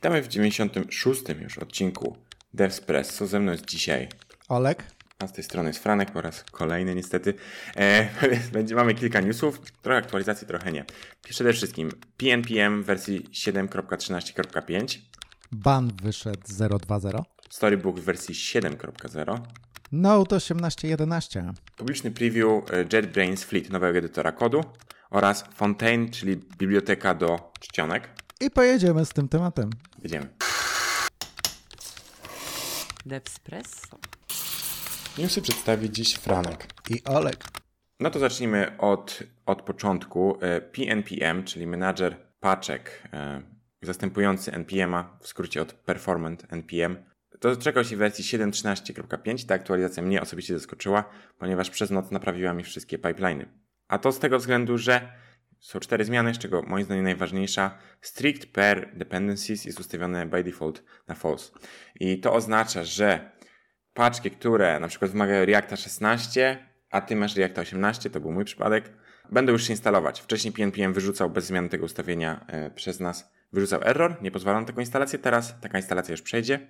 Witamy w 96. już odcinku DevSpresso. Ze mną jest dzisiaj Olek. A z tej strony jest Franek po raz kolejny niestety. E, będzie, mamy kilka newsów, trochę aktualizacji, trochę nie. Przede wszystkim PNPM w wersji 7.13.5. Ban wyszedł 0.2.0. Storybook w wersji 7.0. Node 18.11. Publiczny preview e, JetBrains Fleet, nowego edytora kodu oraz Fontaine, czyli biblioteka do czcionek. I pojedziemy z tym tematem. Jedziemy. Devspresso. Newsy przedstawi dziś Franek. I Olek. No to zacznijmy od, od początku. E, PNPM, czyli menadżer paczek e, zastępujący NPM-a, w skrócie od Performant NPM. To czekał się w wersji 7.13.5. Ta aktualizacja mnie osobiście zaskoczyła, ponieważ przez noc naprawiła mi wszystkie pipeliny. A to z tego względu, że są cztery zmiany, z czego moim zdaniem najważniejsza strict pair dependencies jest ustawione by default na false. I to oznacza, że paczki, które na przykład wymagają Reacta 16, a ty masz Reacta 18, to był mój przypadek, będą już się instalować. Wcześniej PNPM wyrzucał bez zmiany tego ustawienia e, przez nas, wyrzucał error, nie pozwalał na taką instalację, teraz taka instalacja już przejdzie.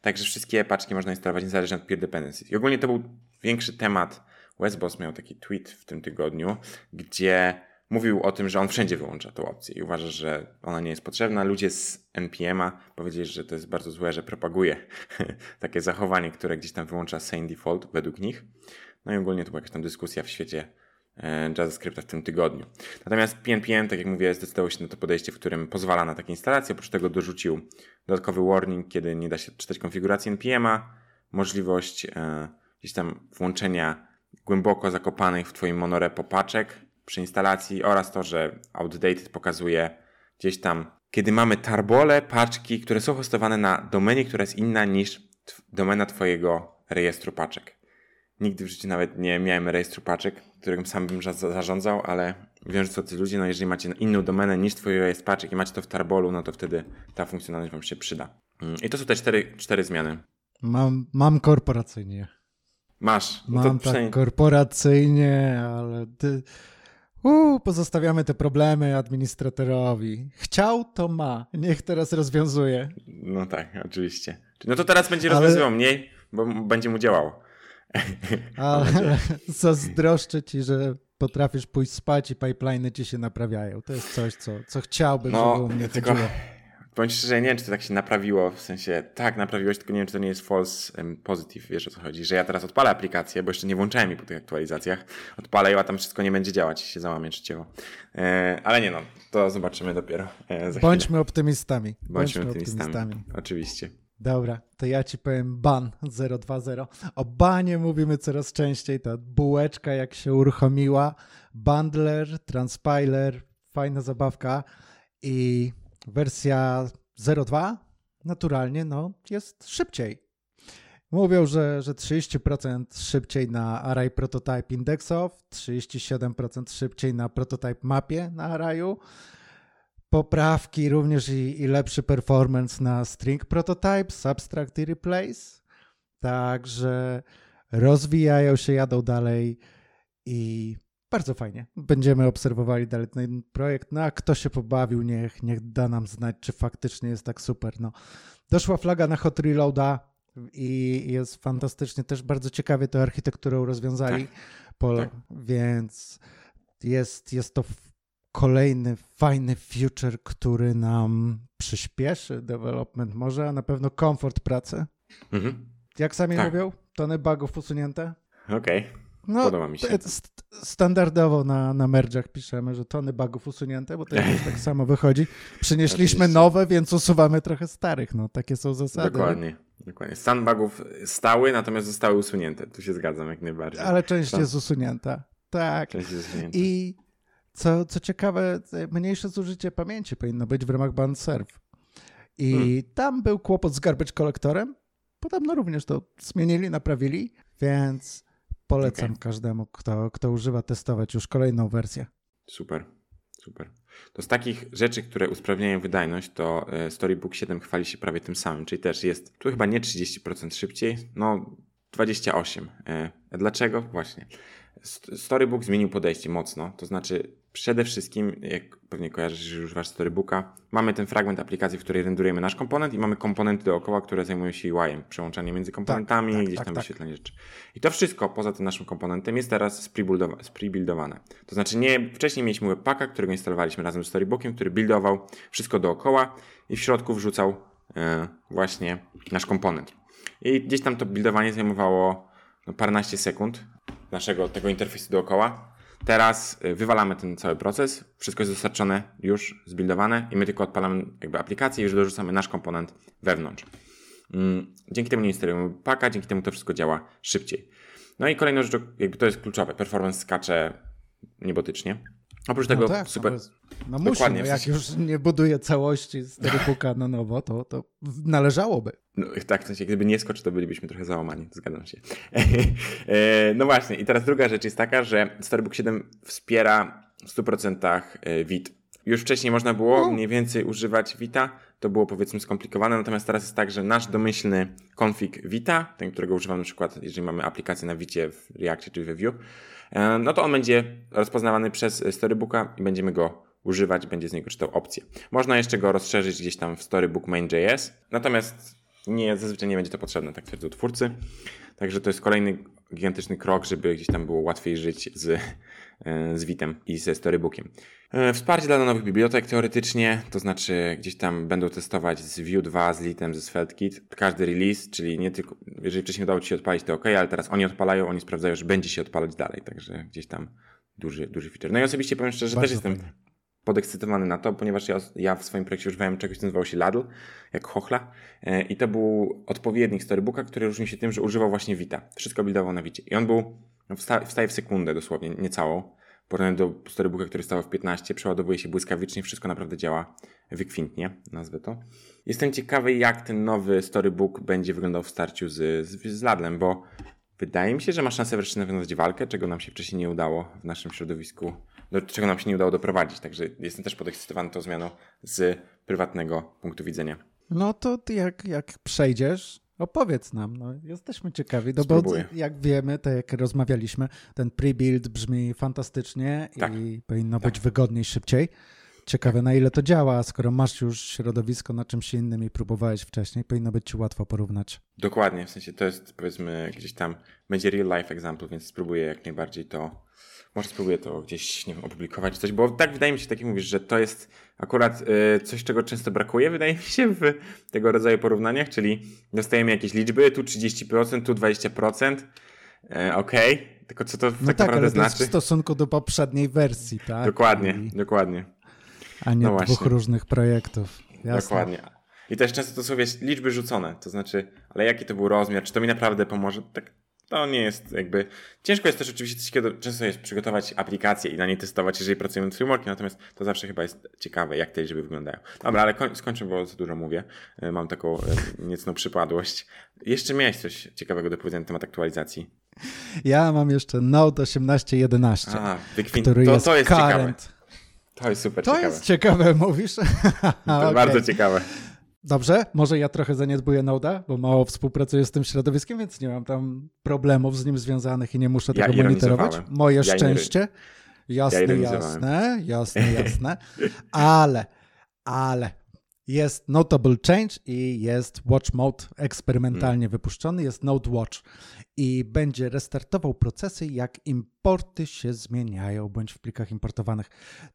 Także wszystkie paczki można instalować niezależnie od peer dependencies. I ogólnie to był większy temat. Westboss miał taki tweet w tym tygodniu, gdzie mówił o tym, że on wszędzie wyłącza tę opcję i uważa, że ona nie jest potrzebna. Ludzie z NPM-a powiedzieli, że to jest bardzo złe, że propaguje takie zachowanie, które gdzieś tam wyłącza sane default według nich. No i ogólnie to była jakaś tam dyskusja w świecie e, JavaScripta w tym tygodniu. Natomiast PNPM, tak jak mówię, zdecydował się na to podejście, w którym pozwala na takie instalacje. Oprócz tego dorzucił dodatkowy warning, kiedy nie da się czytać konfiguracji NPM-a, możliwość e, gdzieś tam włączenia głęboko zakopanych w Twoim monorepo paczek, przy instalacji oraz to, że Outdated pokazuje gdzieś tam, kiedy mamy tarbole, paczki, które są hostowane na domenie, która jest inna niż domena Twojego rejestru paczek. Nigdy w życiu nawet nie miałem rejestru paczek, którym sam bym zarządzał, ale wiem, że co ty ludzie, no jeżeli macie inną domenę niż twój rejestr paczek i macie to w Tarbolu, no to wtedy ta funkcjonalność wam się przyda. Mm, I to są te cztery, cztery zmiany. Mam, mam korporacyjnie. Masz. No mam tak korporacyjnie, ale ty, Uuu, pozostawiamy te problemy administratorowi. Chciał, to ma. Niech teraz rozwiązuje. No tak, oczywiście. No to teraz będzie rozwiązywał Ale... mniej, bo będzie mu działało. Ale zazdroszczę ci, że potrafisz pójść spać i pipeliny ci się naprawiają. To jest coś, co, co chciałbym, no, żeby u mnie tylko... chodziło. Powiem szczerze, nie wiem, czy to tak się naprawiło, w sensie tak, naprawiłeś, tylko nie wiem, czy to nie jest false positive, wiesz o co chodzi, że ja teraz odpalę aplikację, bo jeszcze nie włączałem jej po tych aktualizacjach, odpalę ją, a tam wszystko nie będzie działać, się załamie trzeciego. E, ale nie no, to zobaczymy dopiero e, Bądźmy optymistami. Bądźmy, Bądźmy optymistami. optymistami. Oczywiście. Dobra, to ja ci powiem ban 020. O banie mówimy coraz częściej, ta bułeczka jak się uruchomiła, bundler, transpiler, fajna zabawka i Wersja 0.2 naturalnie no, jest szybciej. Mówią, że, że 30% szybciej na Array Prototype Index of, 37% szybciej na Prototype Mapie na Arrayu, poprawki również i, i lepszy performance na String Prototype, Subtract i Replace. Także rozwijają się, jadą dalej i bardzo fajnie. Będziemy obserwowali dalej ten projekt. No a kto się pobawił, niech, niech da nam znać, czy faktycznie jest tak super. No. Doszła flaga na Hot Reloada i jest fantastycznie. Też bardzo ciekawie tę architekturę rozwiązali. Tak. Tak. Więc jest, jest to kolejny fajny future, który nam przyspieszy development może, a na pewno komfort pracy. Mhm. Jak sami tak. mówią, tony bugów usunięte. Okej. Okay. No, Podoba mi się. Standardowo na, na merge'ach piszemy, że tony bugów usunięte, bo to tak samo wychodzi. Przynieśliśmy nowe, więc usuwamy trochę starych. No, takie są zasady. Dokładnie. Dokładnie. Stan bugów stały, natomiast zostały usunięte. Tu się zgadzam jak najbardziej. Ale część Stan... jest usunięta. Tak. Część jest usunięta. I co, co ciekawe, mniejsze zużycie pamięci powinno być w ramach band serve. I hmm. tam był kłopot z garbage kolektorem. Podobno również to zmienili, naprawili, więc Polecam okay. każdemu, kto, kto używa, testować już kolejną wersję. Super, super. To z takich rzeczy, które usprawniają wydajność, to e, Storybook 7 chwali się prawie tym samym, czyli też jest tu chyba nie 30% szybciej, no 28. E, dlaczego? Właśnie. Storybook zmienił podejście mocno, to znaczy Przede wszystkim, jak pewnie kojarzysz, że używasz Storybooka, mamy ten fragment aplikacji, w której renderujemy nasz komponent i mamy komponenty dookoła, które zajmują się UI-em, przełączanie między komponentami, Tak, tak, gdzieś tak, tam tak. wyświetlanie rzeczy. I to wszystko poza tym naszym komponentem jest teraz sprebuildowa- sprebuildowane. To znaczy nie, wcześniej mieliśmy webpacka, którego instalowaliśmy razem z Storybookiem, który buildował wszystko dookoła i w środku wrzucał e, właśnie nasz komponent. I gdzieś tam to buildowanie zajmowało no, paręnaście sekund naszego tego interfejsu dookoła. Teraz y, wywalamy ten cały proces, wszystko jest dostarczone już, zbuildowane i my tylko odpalamy jakby aplikację i już dorzucamy nasz komponent wewnątrz. Mm, Dzięki temu nie instalujemy paka, dzięki temu to wszystko działa szybciej. No i kolejną rzeczą, jakby to jest kluczowe, performance skacze niebotycznie. Oprócz tego no tak, super, No, no musi, Dokładnie, no w jak sensie- już nie buduje całości Storybooka na nowo, to, to należałoby. No, tak, w sensie, gdyby nie skocz, to bylibyśmy trochę załamani, zgadzam się. E, no właśnie, i teraz druga rzecz jest taka, że Storybook 7 wspiera w 100% e, Vit. Już wcześniej można było mniej więcej używać Vita, to było powiedzmy skomplikowane, natomiast teraz jest tak, że nasz domyślny config Vita, ten, którego używamy na przykład, jeżeli mamy aplikację na Vicie w Reactie czy w Vue, e, no to on będzie rozpoznawany przez Storybooka i będziemy go używać, będzie z niego czytał opcje. Można jeszcze go rozszerzyć gdzieś tam w Storybook Main.js, natomiast nie, zazwyczaj nie będzie to potrzebne, tak twierdzą twórcy. Także to jest kolejny gigantyczny krok, żeby gdzieś tam było łatwiej żyć z, z Vitem i ze Storybookiem. E, Wsparcie dla nowych bibliotek teoretycznie, to znaczy gdzieś tam będą testować z Vue 2, z Litem, ze SvelteKit. Każdy release, czyli nie tylko, jeżeli wcześniej udało Ci się odpalić, to ok, ale teraz oni odpalają, oni sprawdzają, że będzie się odpalać dalej, także gdzieś tam duży, duży feature. No i osobiście powiem szczerze, że też jestem fajnie. podekscytowany na to, ponieważ ja, ja w swoim projekcie używałem czegoś, co nazywało się Ladle, jak chochla e, i to był odpowiednik Storybooka, który różni się tym, że używał właśnie Vita. Wszystko buildował na Vicie i on był, no, wsta, wstaje w sekundę dosłownie, niecałą. W porównaniu do Storybooka, który stał w 15, przeładowuje się błyskawicznie, wszystko naprawdę działa wykwintnie, nazwę to. Jestem ciekawy, jak ten nowy Storybook będzie wyglądał w starciu z, z, z Ladlem, bo wydaje mi się, że ma szansę wreszcie nawiązać walkę, czego nam się wcześniej nie udało w naszym środowisku, do czego nam się nie udało doprowadzić. Także jestem też podekscytowany tą zmianą z prywatnego punktu widzenia. No to jak, jak przejdziesz, opowiedz nam. No, jesteśmy ciekawi, no bo jak wiemy, tak jak rozmawialiśmy, ten pre-build brzmi fantastycznie Tak. i powinno być wygodniej, szybciej. Ciekawe na ile to działa, skoro masz już środowisko na czymś innym i próbowałeś wcześniej, powinno być ci łatwo porównać. Dokładnie, w sensie to jest powiedzmy gdzieś tam, będzie real life example, więc spróbuję jak najbardziej to, może spróbuję to gdzieś, nie wiem, opublikować coś, bo tak wydaje mi się, tak jak mówisz, że to jest akurat y, coś, czego często brakuje, wydaje mi się, w tego rodzaju porównaniach, czyli dostajemy jakieś liczby, tu 30%, tu 20%, e, okej, tylko co to No tak tak, naprawdę ale to jest znaczy? w stosunku do poprzedniej wersji, tak? Dokładnie, I, dokładnie. A nie no dwóch właśnie. różnych projektów. Jasne. Dokładnie. I też często to są wiesz, liczby rzucone, to znaczy, ale jaki to był rozmiar, czy to mi naprawdę pomoże? Tak, to nie jest jakby. Ciężko jest też oczywiście takiego, często jest przygotować aplikację i na niej testować, jeżeli pracujemy nad frameworkiem, natomiast to zawsze chyba jest ciekawe, jak te liczby wyglądają. Dobra, ale koń, skończę, bo za dużo mówię. E, Mam taką e, niecną przypadłość. Jeszcze miałeś coś ciekawego do powiedzenia na temat aktualizacji. Ja mam jeszcze Note 1811, A, wykwint. który To, jest to jest ciekawe. To jest super To ciekawe. jest ciekawe, mówisz? To Okej. bardzo ciekawe. Dobrze, może ja trochę zaniedbuję Noda, bo mało współpracuję z tym środowiskiem, więc nie mam tam problemów z nim związanych i nie muszę Ja tego monitorować. Moje Ja szczęście. Jasne, ironizowałem. jasne, jasne, jasne. Ale, ale jest Notable Change i jest Watch Mode eksperymentalnie wypuszczony, jest Node Watch. I będzie restartował procesy, jak importy się zmieniają, bądź w plikach importowanych,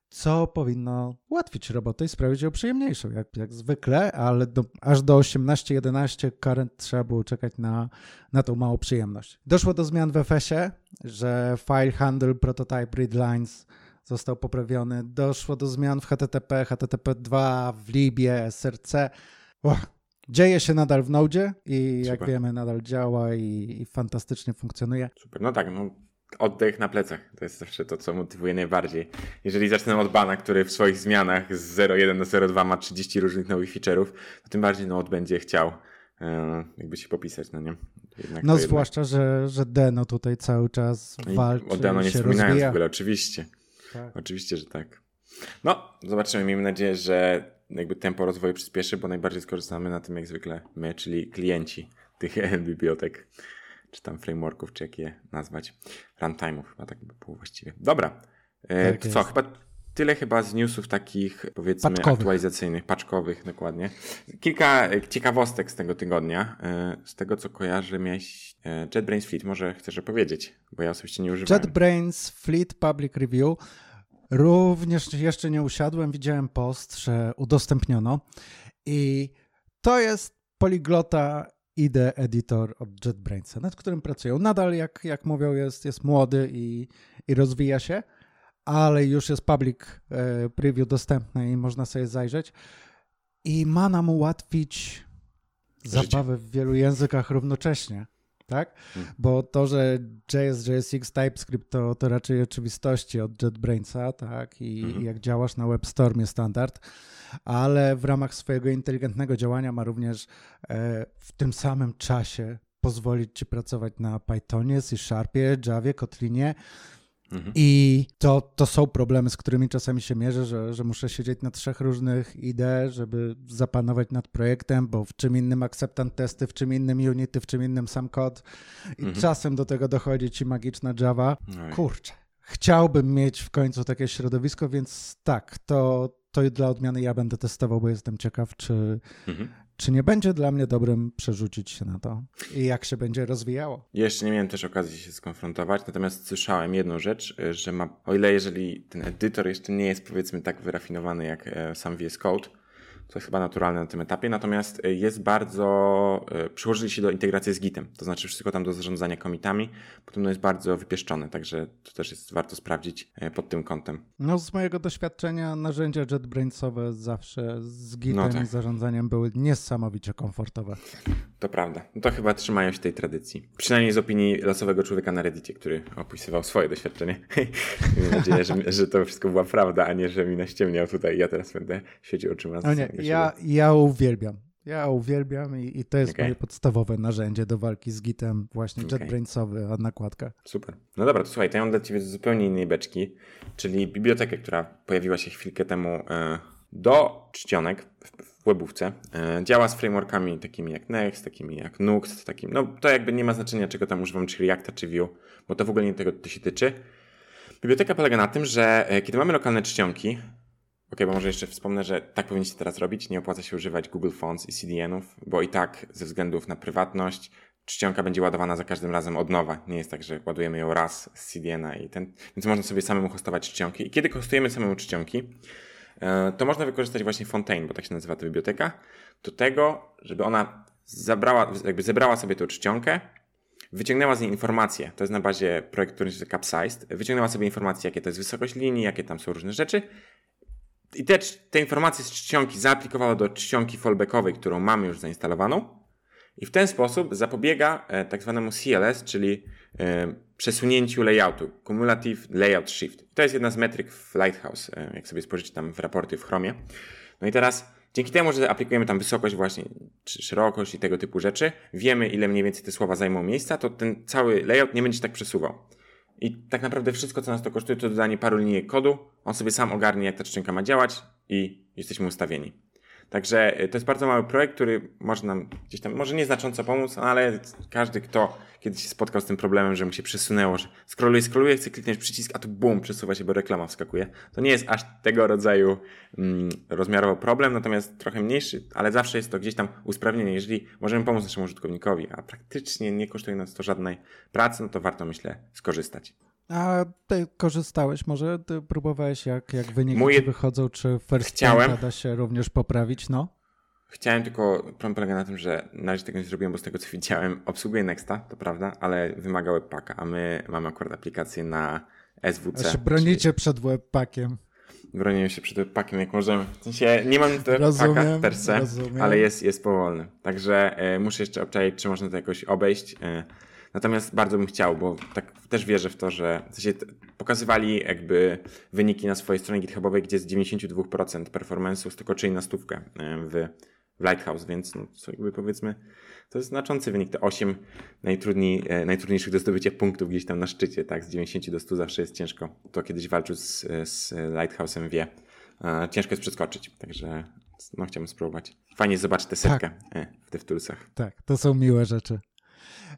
co powinno ułatwić robotę i sprawić ją przyjemniejszą, jak, jak zwykle, ale do, aż do 18.11 current trzeba było czekać na, na tą małą przyjemność. Doszło do zmian w FS-ie, że file handle prototype readlines został poprawiony. Doszło do zmian w HTTP, HTTP2, w Libie, SRC. Uch, dzieje się nadal w Node i jak Super. wiemy nadal działa i, i fantastycznie funkcjonuje. Super, no tak, no oddech na plecach. To jest zawsze to, co motywuje najbardziej. Jeżeli zacznę od bana, który w swoich zmianach z 0.1 do 0.2 ma 30 różnych nowych feature'ów, to tym bardziej Node będzie chciał e, jakby się popisać, no nie? Jednak No to jednak- zwłaszcza, że, że Deno tutaj cały czas I walczy, O Dano nie się wspominając rozwija. w ogóle, oczywiście. Tak. Oczywiście, że tak. No, zobaczymy. Miejmy nadzieję, że jakby tempo rozwoju przyspieszy, bo najbardziej skorzystamy na tym jak zwykle my, czyli klienci tych bibliotek, czy tam frameworków, czy jak je nazwać. Runtime'ów, chyba tak by było właściwie. Dobra. E, Tak to co, chyba tyle chyba z newsów takich, powiedzmy, Paczkowych. aktualizacyjnych, paczkowych, dokładnie. Kilka e, ciekawostek z tego tygodnia. E, Z tego, co kojarzę, miałeś JetBrains Fleet. Może chcesz opowiedzieć, bo ja osobiście nie używałem. JetBrains Fleet Public Review. Również jeszcze nie usiadłem, widziałem post, że udostępniono i to jest poliglota IDE Editor od JetBrainsa, nad którym pracują. Nadal, jak, jak mówią, jest, jest młody i, i rozwija się, ale już jest public e, preview dostępny i można sobie zajrzeć i ma nam ułatwić zabawę w wielu językach równocześnie. Tak? Mm. Bo to, że JS, JSX, TypeScript to, to raczej oczywistości od JetBrainsa, tak? I Mhm. jak działasz na WebStormie standard, ale w ramach swojego inteligentnego działania ma również e, w tym samym czasie pozwolić ci pracować na Pythonie, C Sharpie, Javie, Kotlinie. Mhm. I to, to są problemy, z którymi czasami się mierzę, że, że muszę siedzieć na trzech różnych IDE, żeby zapanować nad projektem, bo w czym innym acceptant testy, w czym innym unity, w czym innym sam kod. I Mhm. czasem do tego dochodzi ci magiczna Java. Oj. Kurczę, chciałbym mieć w końcu takie środowisko, więc tak, to, to dla odmiany ja będę testował, bo jestem ciekaw, czy, Mhm. Czy nie będzie dla mnie dobrym przerzucić się na to i jak się będzie rozwijało. Jeszcze nie miałem też okazji się skonfrontować, natomiast słyszałem jedną rzecz, że ma, o ile jeżeli ten edytor jeszcze nie jest powiedzmy tak wyrafinowany jak e, sam VS Code, to jest chyba naturalne na tym etapie, natomiast e, jest bardzo, e, przyłożyli się do integracji z Gitem, to znaczy wszystko tam do zarządzania komitami, potem jest bardzo wypieszczone, także to też jest warto sprawdzić e, pod tym kątem. No, z mojego doświadczenia narzędzia JetBrainsowe zawsze z Gitem No tak. i zarządzaniem były niesamowicie komfortowe. To prawda. No to chyba trzymają się tej tradycji. Przynajmniej z opinii losowego człowieka na Reddicie, który opisywał swoje doświadczenie. Mam nadzieję, że, że to wszystko była prawda, a nie, że mi naściemniał tutaj. Ja teraz będę świecił oczyma. No nie, ja, ja uwielbiam. Ja uwielbiam i, i to jest Okej. moje podstawowe narzędzie do walki z Gitem, właśnie. JetBrainsowy, a nakładka. Super. No dobra, to słuchaj, to ja mam dla Ciebie zupełnie innej beczki, czyli bibliotekę, która pojawiła się chwilkę temu e, do czcionek w, webówce. E, działa z frameworkami takimi jak Next, takimi jak Nuxt, takim, no to jakby nie ma znaczenia, czego tam używam, czy Reacta, czy Vue, bo to w ogóle nie tego to się tyczy. Biblioteka polega na tym, że e, kiedy mamy lokalne czcionki, ok, bo może jeszcze wspomnę, że tak powinniście teraz robić, nie opłaca się używać Google Fonts i CDN-ów, bo i tak ze względów na prywatność czcionka będzie ładowana za każdym razem od nowa. Nie jest tak, że ładujemy ją raz z CDN-a i ten, więc można sobie samemu hostować czcionki. I kiedy hostujemy samemu czcionki, to można wykorzystać właśnie Fontaine, bo tak się nazywa ta biblioteka, do tego, żeby ona zabrała, jakby zebrała sobie tą czcionkę, wyciągnęła z niej informacje, to jest na bazie projektu, który się Capsized, wyciągnęła sobie informacje, jakie to jest wysokość linii, jakie tam są różne rzeczy. I te, te informacje z czcionki zaaplikowała do czcionki fallbackowej, którą mamy już zainstalowaną. I w ten sposób zapobiega e, tak zwanemu CLS, czyli e, przesunięciu layoutu, Cumulative Layout Shift. To jest jedna z metryk w Lighthouse, e, jak sobie spojrzycie tam w raporty w Chromie. No i teraz dzięki temu, że aplikujemy tam wysokość właśnie, czy szerokość i tego typu rzeczy, wiemy ile mniej więcej te słowa zajmą miejsca, to ten cały layout nie będzie tak przesuwał. I tak naprawdę wszystko, co nas to kosztuje, to dodanie paru linijek kodu. On sobie sam ogarnie, jak ta czcionka ma działać i jesteśmy ustawieni. Także y, to jest bardzo mały projekt, który może nam gdzieś tam, może nieznacząco pomóc, ale każdy, kto kiedyś się spotkał z tym problemem, że mu się przesunęło, że scrolluje, scrolluje, chce kliknąć przycisk, a tu bum, przesuwa się, bo reklama wskakuje. To nie jest aż tego rodzaju mm, rozmiarowo problem, natomiast trochę mniejszy, ale zawsze jest to gdzieś tam usprawnienie. Jeżeli możemy pomóc naszemu użytkownikowi, a praktycznie nie kosztuje nas to żadnej pracy, no to warto, myślę, skorzystać. A ty korzystałeś może? Ty próbowałeś jak, jak wyniki ci wychodzą, czy first Chciałem. Da się również poprawić? No. Chciałem tylko, problem polega na tym, że na razie tego nie zrobiłem, bo z tego co widziałem, obsługuję Nexta, to prawda, ale wymaga webpacka, a my mamy akurat aplikację na SWC. A się bronicie przed webpackiem. czyli Bronimy się przed webpackiem jak możemy. W sensie nie mam webpacka Rozumiem, per se, rozumiem. ale jest, jest powolny. Także e, muszę jeszcze obczaić, czy można to jakoś obejść. E, natomiast bardzo bym chciał, bo tak też wierzę w to, że w sensie pokazywali jakby wyniki na swojej stronie GitHubowej, gdzie z 92% performance'u skoczyli na stówkę w, w Lighthouse, więc no, co jakby powiedzmy, to jest znaczący wynik. Te 8 najtrudniej, e, najtrudniejszych do zdobycia punktów gdzieś tam na szczycie, tak? Z 90 do 100 zawsze jest ciężko. To kiedyś walczył z, z Lighthouse'em wie. E, ciężko jest przeskoczyć, także no chciałbym spróbować. Fajnie zobaczyć tę setkę e, w DevToolsach. Tak, to są miłe rzeczy.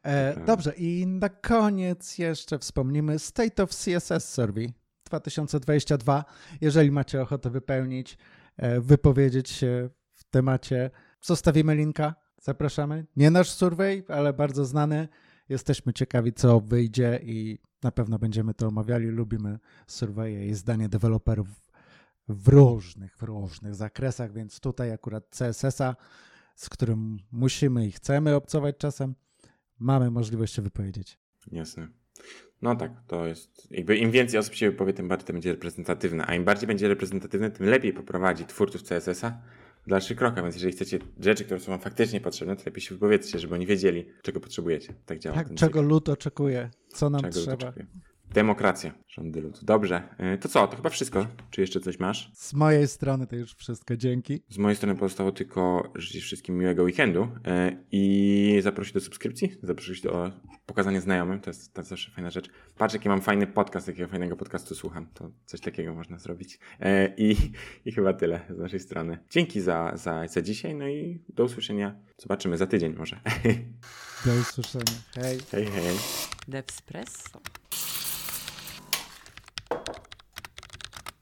E, dobrze, i na koniec jeszcze wspomnimy State of CSS Survey. 2022. Jeżeli macie ochotę wypełnić, e, wypowiedzieć się w temacie, zostawimy linka. Zapraszamy. Nie nasz survey, ale bardzo znany. Jesteśmy ciekawi, co wyjdzie i na pewno będziemy to omawiali. Lubimy surveje i zdanie deweloperów w różnych, w różnych zakresach, więc tutaj akurat CSS-a, z którym musimy i chcemy obcować czasem, mamy możliwość się wypowiedzieć. Jasne. No tak, to jest. Jakby im więcej osób się wypowie, tym bardziej to będzie reprezentatywne. A im bardziej będzie reprezentatywne, tym lepiej poprowadzi twórców CSS-a w dalszych krokach. Więc jeżeli chcecie rzeczy, które są wam faktycznie potrzebne, to lepiej się wypowiedzcie, żeby oni wiedzieli, czego potrzebujecie. Tak działa. Tak, czego cykl. lud oczekuje, co nam Czego trzeba. Demokracja, rządy ludu. Dobrze, y, to co? To chyba wszystko. Czy jeszcze coś masz? Z mojej strony to już wszystko, dzięki. Z mojej strony pozostało tylko życzyć wszystkim miłego weekendu y, i zaprosić do subskrypcji, zaprosić do pokazania znajomym, to jest, to jest zawsze fajna rzecz. Patrz, jaki mam fajny podcast, jakiego fajnego podcastu słucham, to coś takiego można zrobić. Y, I, i chyba tyle z naszej strony. Dzięki za, za, za dzisiaj, no i do usłyszenia. Zobaczymy za tydzień może. Do usłyszenia. Hej. hej, hej. Devspresso.